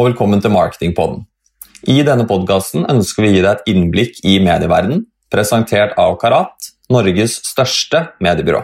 Og velkommen til Marketingpodden. I denne podkasten ønsker vi å gi deg et innblikk i medieverdenen, presentert av Karat, Norges største mediebyrå.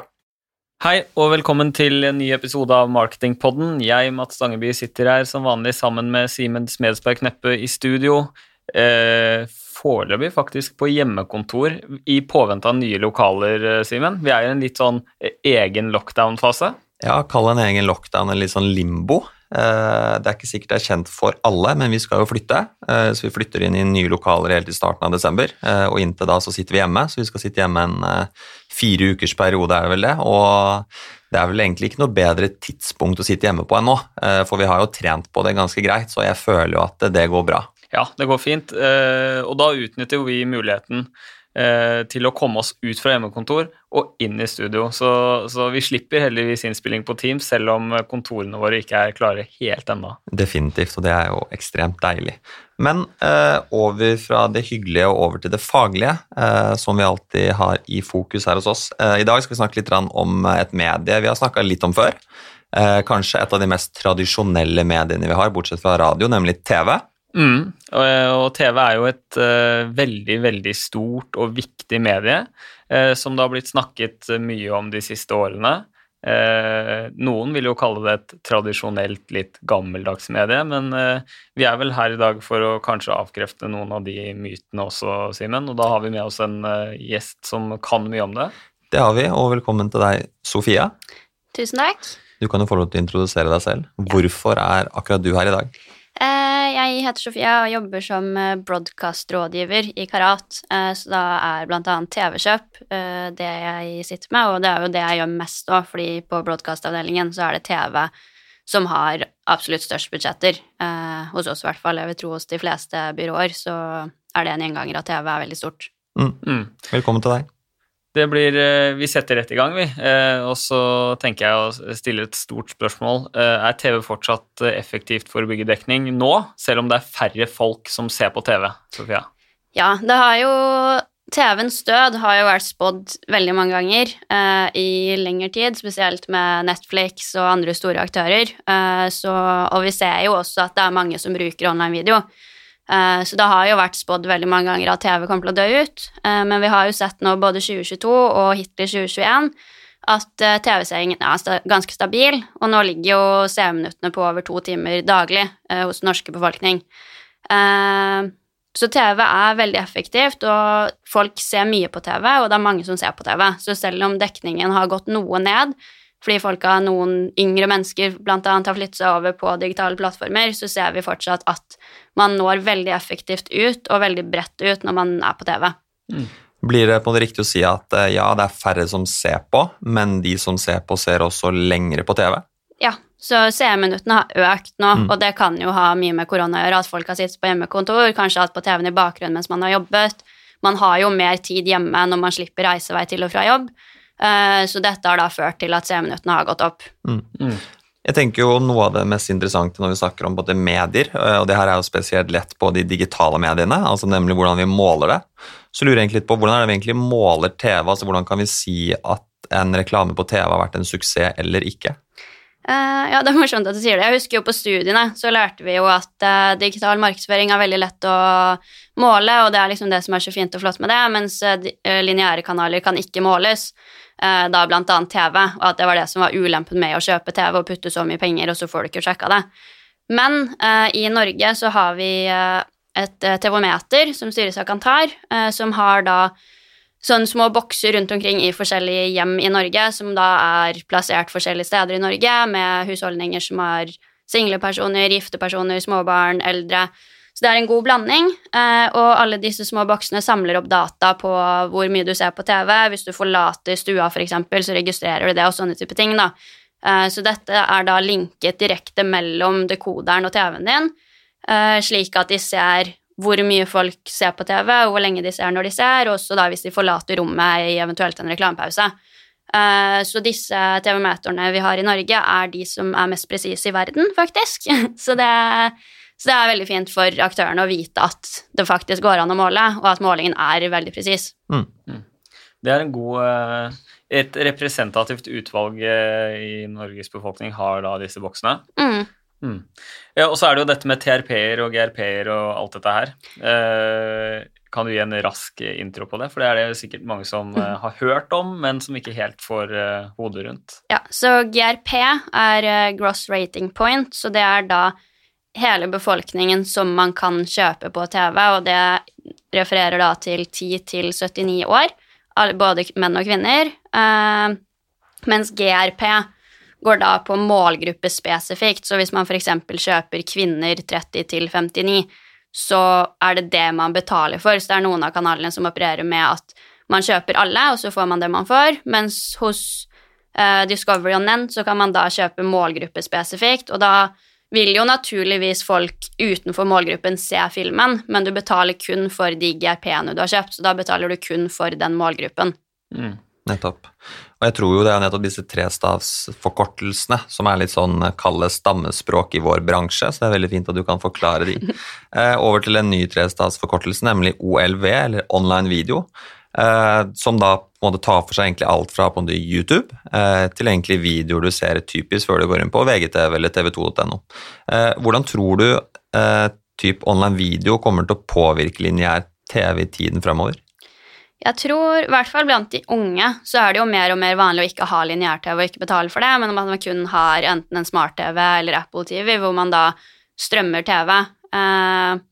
Hei, og velkommen til en ny episode av Marketingpodden. Jeg, Mats Stangeby, sitter her som vanlig sammen med Simen Smedsberg Kneppe i studio. Eh, Foreløpig faktisk på hjemmekontor i påvente av nye lokaler, eh, Simen. Vi er i en litt sånn eh, egen lockdown-fase. Ja, kall en egen lockdown en litt sånn limbo. Eh, det er ikke sikkert det er kjent for alle, men vi skal jo flytte. Eh, så vi flytter inn i nye lokaler helt i starten av desember. Eh, og inntil da så sitter vi hjemme, så vi skal sitte hjemme en fire ukers periode, er det vel det. Og det er vel egentlig ikke noe bedre tidspunkt å sitte hjemme på enn nå, for vi har jo trent på det ganske greit, så jeg føler jo at det går bra. Ja, det går fint, og da utnytter vi muligheten til å komme oss ut fra hjemmekontor og inn i studio. Så, så, vi slipper heldigvis innspilling på Teams, selv om kontorene våre ikke er klare helt ennå. Definitivt, og det er jo ekstremt deilig. Men eh, over fra det hyggelige og over til det faglige, eh, som vi alltid har i fokus her hos oss. Eh, I dag skal vi snakke litt om et medie vi har snakka litt om før. Eh, kanskje et av de mest tradisjonelle mediene vi har, bortsett fra radio, nemlig TV. Mm. Og, TV er jo et uh, veldig, veldig stort og viktig medie uh, som det har blitt snakket mye om de siste årene. Uh, noen vil jo kalle det et tradisjonelt, litt gammeldags medie, men vi er vel her i dag for å kanskje avkrefte noen av de mytene også, Simen. Og da har vi med oss en gjest som kan mye om det. Det har vi, og velkommen til deg, Sofia. Tusen takk. Du kan jo få lov til å introdusere deg selv. Hvorfor er akkurat du her i dag? Eh, jeg heter Sofia og jobber som eh, broadcast-rådgiver i Karat. Eh, så da er annet TV-kjøp det jeg sitter med, og det er jo det jeg gjør mest òg, fordi på broadcast-avdelingen så er det TV som har absolutt størst budsjetter. Hos oss i hvert fall, jeg vil tro hos de fleste byråer, så er det en gjenganger at TV er veldig stort. Mm. Mm. Velkommen til deg. Det blir eh, Vi setter rett i gang, vi. Eh, og så tenker jeg å stille et stort spørsmål. Eh, er TV fortsatt effektivt for å bygge dekning nå, selv om det er færre folk som ser på TV? Sofia? Ja, det har jo TV-ens død har jo vært spådd veldig mange ganger eh, i lengre tid, spesielt med Netflix og andre store aktører. Eh, så, og vi ser jo også at det er mange som bruker online video. Eh, så det har jo vært spådd veldig mange ganger at TV kommer til å dø ut. Eh, men vi har jo sett nå både 2022 og hittil 2021 at eh, TV-seingen er ganske stabil, og nå ligger jo seerminuttene på over to timer daglig hos den norske befolkning. Så TV er veldig effektivt, og folk ser mye på TV, og det er mange som ser på TV. Så selv om dekningen har gått noe ned, fordi folka, noen yngre mennesker annet, har flyttet seg over på digitale plattformer, så ser vi fortsatt at man når veldig effektivt ut og veldig bredt ut når man er på TV. Mm. Blir det på det riktig å si at eh, ja, det er færre som ser på, men de som ser på, ser også lengre på TV? Ja, så seerminuttene har økt nå, mm. og det kan jo ha mye med korona å gjøre, at folk har sittet på hjemmekontor, kanskje hatt på TV-en i bakgrunnen mens man har jobbet. Man har jo mer tid hjemme når man slipper reisevei til og fra jobb. Eh, så dette har da ført til at C-minuttene har gått opp. Mm. Mm. Jeg tenker jo Noe av det mest interessante når vi snakker om både medier, eh, og det her er jo spesielt lett på de digitale mediene, altså nemlig hvordan vi måler det, så lurer jeg egentlig litt på hvordan er det vi egentlig måler TV? altså Hvordan kan vi si at en reklame på TV har vært en suksess eller ikke? Uh, ja, det er morsomt at du sier det. Jeg husker jo på studiene så lærte vi jo at uh, digital markedsføring er veldig lett å måle, og det er liksom det som er så fint og flott med det, mens uh, lineære kanaler kan ikke måles. Eh, da annet TV, og at det var det som var ulempen med å kjøpe TV og putte så mye penger, og så får du ikke sjekka det. Men eh, i Norge så har vi eh, et eh, TV-meter som styres av Kantar, eh, som har da sånne små bokser rundt omkring i forskjellige hjem i Norge, som da er plassert forskjellige steder i Norge, med husholdninger som har single personer, gifte personer, småbarn, eldre. Så det er en god blanding, eh, og alle disse små boksene samler opp data på hvor mye du ser på TV. Hvis du forlater stua, f.eks., så registrerer du det, og sånne type ting. da. Eh, så dette er da linket direkte mellom dekoderen og TV-en din, eh, slik at de ser hvor mye folk ser på TV, og hvor lenge de ser når de ser, og også da hvis de forlater rommet i eventuelt en reklamepause. Så disse TV-meterne vi har i Norge, er de som er mest presise i verden, faktisk. Så det så det er veldig fint for aktørene å vite at det faktisk går an å måle, og at målingen er veldig presis. Mm. Mm. Det er en god eh, Et representativt utvalg eh, i Norges befolkning har da disse boksene. Mm. Mm. Ja, og så er det jo dette med TRP-er og GRP-er og alt dette her. Eh, kan du gi en rask intro på det? For det er det sikkert mange som mm. har hørt om, men som ikke helt får eh, hodet rundt. Ja, så GRP er eh, gross rating point, så det er da hele befolkningen som man kan kjøpe på TV, og det refererer da til 10 til 79 år, både menn og kvinner. Eh, mens GRP går da på målgruppe spesifikt, så hvis man f.eks. kjøper kvinner 30 til 59, så er det det man betaler for. Så det er noen av kanalene som opererer med at man kjøper alle, og så får man det man får, mens hos eh, Discovery og Nent så kan man da kjøpe målgruppe spesifikt, og da vil jo naturligvis folk utenfor målgruppen se filmen, men du betaler kun for de GRP-ene du har kjøpt, så da betaler du kun for den målgruppen. Mm. Nettopp. Og jeg tror jo det er nettopp disse trestavsforkortelsene som er litt sånn eh, kalde stammespråk i vår bransje, så det er veldig fint at du kan forklare de. Eh, over til en ny trestavsforkortelse, nemlig OLV, eller online video. Eh, som da på en måte tar for seg egentlig alt fra på en måte YouTube eh, til egentlig videoer du ser typisk før du går inn på VGTV eller tv2.no. Eh, hvordan tror du typ online video kommer til å påvirke lineær TV i tiden fremover? Jeg tror, i hvert fall blant de unge, så er det jo mer og mer vanlig å ikke ha lineær-TV og ikke betale for det, men at man kun har enten en smart-TV eller Apple TV, hvor man da strømmer TV. Eh,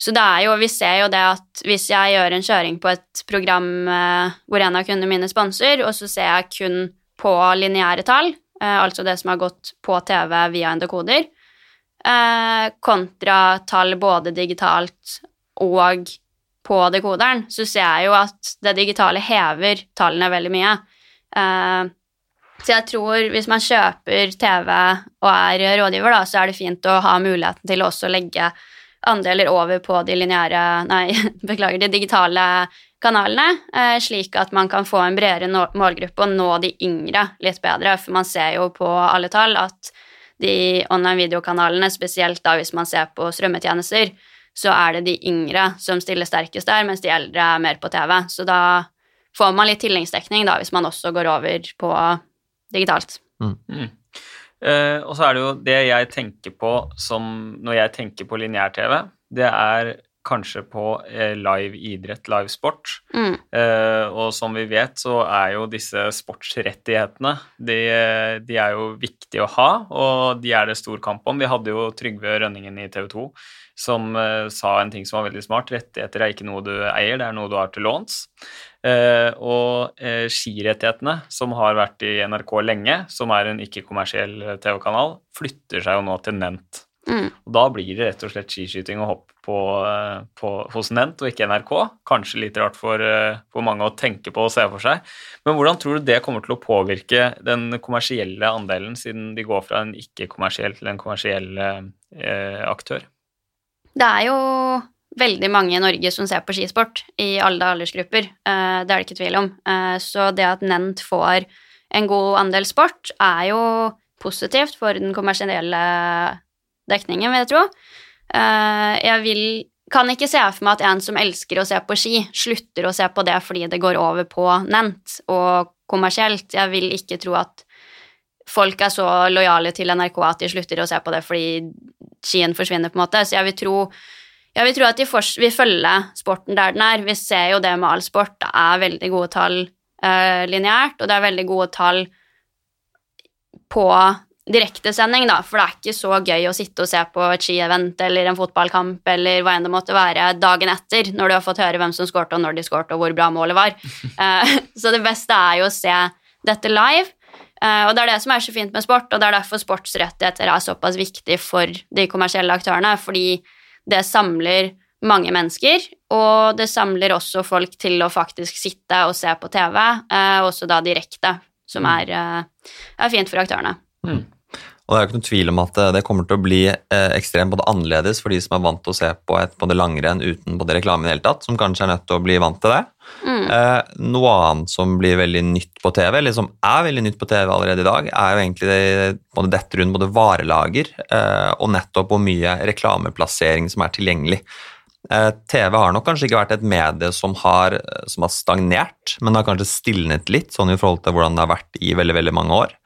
så det er jo, vi ser jo det at hvis jeg gjør en kjøring på et program eh, hvor en av kundene mine sponser, og så ser jeg kun på lineære tall, eh, altså det som har gått på TV via en dekoder, eh, kontra tall både digitalt og på dekoderen, så ser jeg jo at det digitale hever tallene veldig mye. Så jeg tror hvis man kjøper TV og er rådgiver, da, så er det fint å ha muligheten til å også legge andeler over på de lineære Nei, beklager, de digitale kanalene, eh, slik at man kan få en bredere målgruppe og nå de yngre litt bedre. For man ser jo på alle tall at de online videokanalene, spesielt da hvis man ser på strømmetjenester, så er det de yngre som stiller sterkest der, mens de eldre er mer på TV. Så da får man litt tilleggsdekning da, hvis man også går over på digitalt. Mm. Eh, og så er det jo det jeg tenker på som når jeg tenker på lineær-TV, det er kanskje på eh, live idrett, live sport. Mm. Eh, og som vi vet, så er jo disse sportsrettighetene de, de er jo viktige å ha, og de er det stor kamp om. Vi hadde jo Trygve Rønningen i TV 2 som eh, sa en ting som var veldig smart. Rettigheter er ikke noe du eier, det er noe du har til låns. Eh, og eh, skirettighetene, som har vært i NRK lenge, som er en ikke-kommersiell TV-kanal, flytter seg jo nå til Nent. Mm. Og da blir det rett og slett skiskyting og hopp på, på, hos Nent og ikke NRK. Kanskje litt rart for, for mange å tenke på og se for seg. Men hvordan tror du det kommer til å påvirke den kommersielle andelen, siden de går fra en ikke-kommersiell til en kommersiell eh, aktør? Det er jo veldig mange i Norge som ser på skisport i alle aldersgrupper. eh, Det er det ikke tvil om. Eh, Så det at Nent får en god andel sport, er jo positivt for den kommersielle dekningen, vil jeg tro. Eh, Jeg vil, kan ikke se for meg at en som elsker å se på ski, slutter å se på det fordi det går over på Nent og kommersielt. Jeg vil ikke tro at folk er så lojale til NRK at de slutter å se på det fordi skien forsvinner, på en måte. Så jeg vil tro, jeg vil tro at de vil følge sporten der den er. Vi ser jo det med all sport. Det er veldig gode tall uh, lineært, og det er veldig gode tall på direktesending, da, for det er ikke så gøy å sitte og se på et skievent eller en fotballkamp eller hva enn det måtte være dagen etter, når du har fått høre hvem som skårte, og når de skårte, og hvor bra målet var. Uh, så det beste er jo å se dette live. Eh, og det er det som er så fint med sport, og det er derfor sportsrettigheter er såpass viktig for de kommersielle aktørene, fordi det samler mange mennesker, og det samler også folk til å faktisk sitte og se på TV, eh, også da direkte, som er, eh, er fint for aktørene. Mm. Og det er jo ikke noen tvil om at eh, det kommer til å bli eh, ekstremt både annerledes for de som er vant til å se på et både langrenn uten både reklame i det hele tatt, som kanskje er nødt til å bli vant til det. Mm. Eh, noe annet som blir veldig nytt på TV, eller som er veldig nytt på TV allerede i dag, er jo egentlig det, både dette rundt både varelager og nettopp hvor mye reklameplassering som er tilgjengelig. TV har nok kanskje ikke vært et medie som har, som har stagnert, men har kanskje stilnet litt, sånn i forhold til hvordan det har vært i veldig, veldig mange år.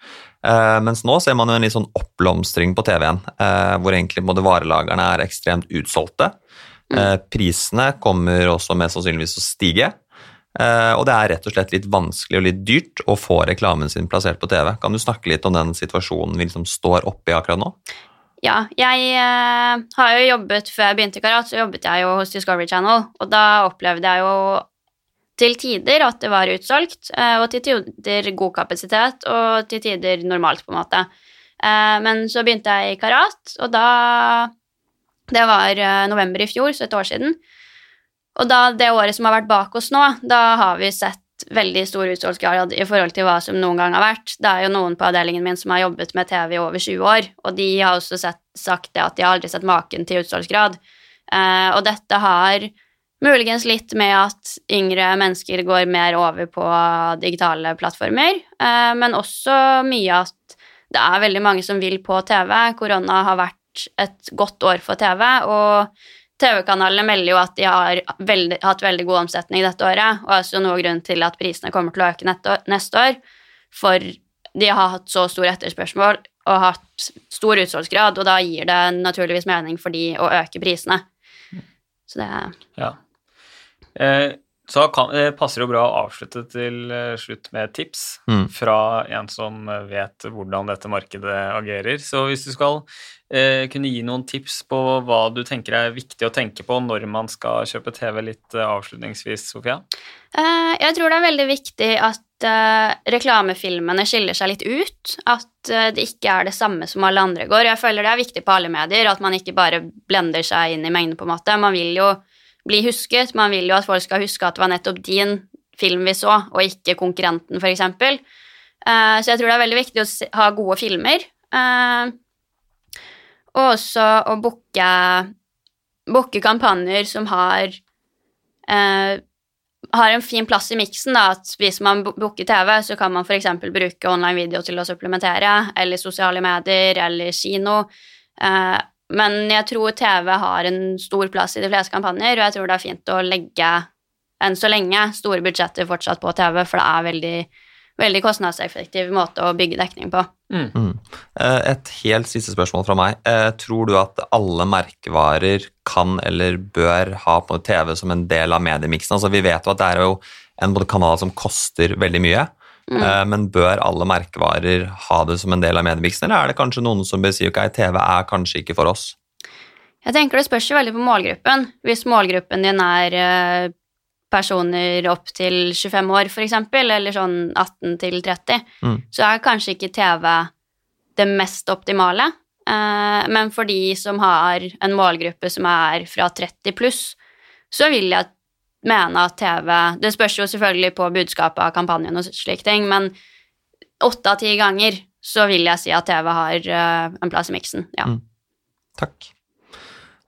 Eh, mens nå ser man jo en litt sånn oppblomstring på TV-en, eh, hvor egentlig både varelagerne er ekstremt utsolgte. Eh, prisene kommer også mest sannsynligvis å stige. Eh, og det er rett og slett litt vanskelig og litt dyrt å få reklamen sin plassert på TV. Kan du snakke litt om den situasjonen vi liksom står oppe i akkurat nå? Ja, jeg har jo jobbet Før jeg begynte i Karat, så jobbet jeg jo hos Discovery Channel, og da opplevde jeg jo til tider at det var utsolgt, eh, og til tider god kapasitet, og til tider normalt, på en måte. Eh, men så begynte jeg i Karat, og da Det var eh, november i fjor, så et år siden. Og da det året som har vært bak oss nå, da har vi sett veldig stor utsolgsgrad i forhold til hva som noen gang har vært. Det er jo noen på avdelingen min som har jobbet med TV i over 20 år, og de har også sett, sagt det at de har aldri sett maken til utsolgsgrad. Og dette har muligens litt med at yngre mennesker går mer over på digitale plattformer, eh, men også mye at det er veldig mange som vil på TV. Korona har vært et godt år for TV, og TV-kanalene melder jo at de har veldig, hatt veldig god omsetning dette året, og også noe grunn til at prisene kommer til å øke neste år, for de har hatt så stor etterspørsmål og hatt stor utsolgsgrad, og da gir det naturligvis mening for de å øke prisene. Så det er Ja. Eh, så kan, det passer jo bra å avslutte til eh, slutt med et tips Mm. fra en som vet hvordan dette markedet agerer. Så hvis du skal eh, kunne gi noen tips på hva du tenker er viktig å tenke på når man skal kjøpe TV litt eh, avslutningsvis, Sofia? Eh, Jeg tror det er veldig viktig at eh, reklamefilmene skiller seg litt ut. At eh, det ikke er det samme som alle andre går. Jeg føler det er viktig på alle medier, at man ikke bare blender seg inn i mengden. på en måte. Man vil jo bli husket, man vil jo at folk skal huske at det var nettopp din film vi så, og ikke konkurrenten, f.eks. Uh, så jeg tror det er veldig viktig å ha gode filmer. Eh, og også å booke kampanjer som har eh, har en fin plass i miksen. at Hvis man bo- booker TV, så kan man f.eks. bruke online video til å supplementere, eller sosiale medier, eller kino. Eh, men jeg tror TV har en stor plass i de fleste kampanjer, og jeg tror det er fint å legge, enn så lenge, store budsjetter fortsatt på TV, for det er veldig, veldig kostnadseffektiv måte å bygge dekning på. Mm. Eh, Et helt siste spørsmål fra meg. Eh, Tror du at alle merkevarer kan eller bør ha på TV som en del av mediemiksen? Altså, vi vet jo at det er jo en kanal som koster veldig mye, eh, men bør alle merkevarer ha det som en del av mediemiksen, eller er det kanskje noen som bør si ok, TV er kanskje ikke for oss? Jeg tenker det spørs jo veldig på målgruppen. Hvis målgruppen din er eh, personer opp til 25 år, eksempel, eller sånn 18 til 30, Mm. så er kanskje ikke TV det mest optimale. Eh, men for de som har en målgruppe som er fra 30 pluss, så vil jeg mene at TV Det spørs jo selvfølgelig på budskapet av kampanjen og slike ting, men åtte av ti ganger så vil jeg si at TV har eh, en plass i miksen. Ja. Mm. Takk.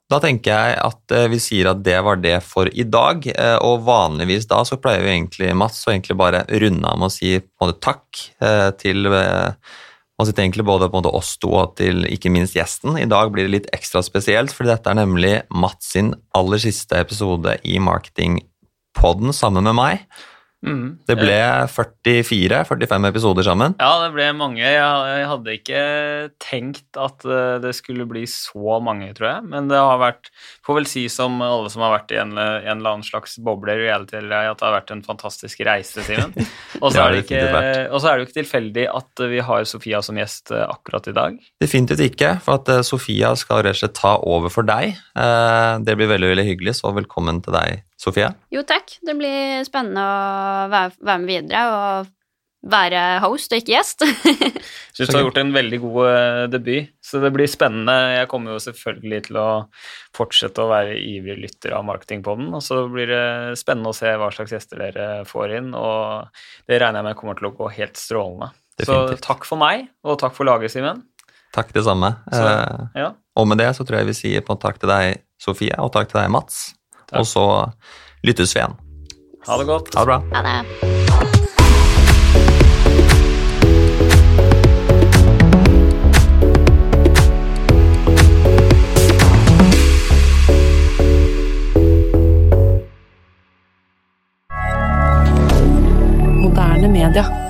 Da tenker jeg at eh, vi sier at det var det for i dag, eh, og vanligvis da så pleier vi egentlig, Mats, å egentlig bare runde av med å si måte takk til og sitter egentlig både på en måte oss to og til ikke minst gjesten. I dag blir det litt ekstra spesielt, fordi dette er nemlig Mats sin aller siste episode i Marketingpodden sammen med meg. Mm. Det ble 44-45 episoder sammen. Ja, det ble mange. Jeg, hadde ikke tenkt at eh, det skulle bli så mange, tror jeg. Men det har vært Får vel si som alle som har vært i en, en eller annen slags boble i reality, at det har vært en fantastisk reise, Simen. Og så er, det ikke- og så er det ikke tilfeldig at vi har Sofia som gjest eh, akkurat i dag. Definitivt ikke, for at eh, Sofia skal rett og slett ta over for deg. Det blir veldig veldig hyggelig, så velkommen til deg, Sofia. Jo, takk. Det blir spennende å være, være med videre og være host og ikke gjest. Syns du har gjort en veldig god eh, debut, så det blir spennende. Jeg kommer jo selvfølgelig til å fortsette å være ivrig lytter av Marketingpodden, og så blir det spennende å se hva slags gjester dere får inn, og det regner jeg med kommer til å gå helt strålende. Definitivt. Så takk for meg, og takk for laget, Simen. Takk det samme. Så, Eh, ja. Og med det så tror jeg vi sier på takk til deg, Sofie, og takk til deg, Mats. Takk. Og så lyttes vi igjen. Ha det godt. Ha det bra. Ha det. Moderne media.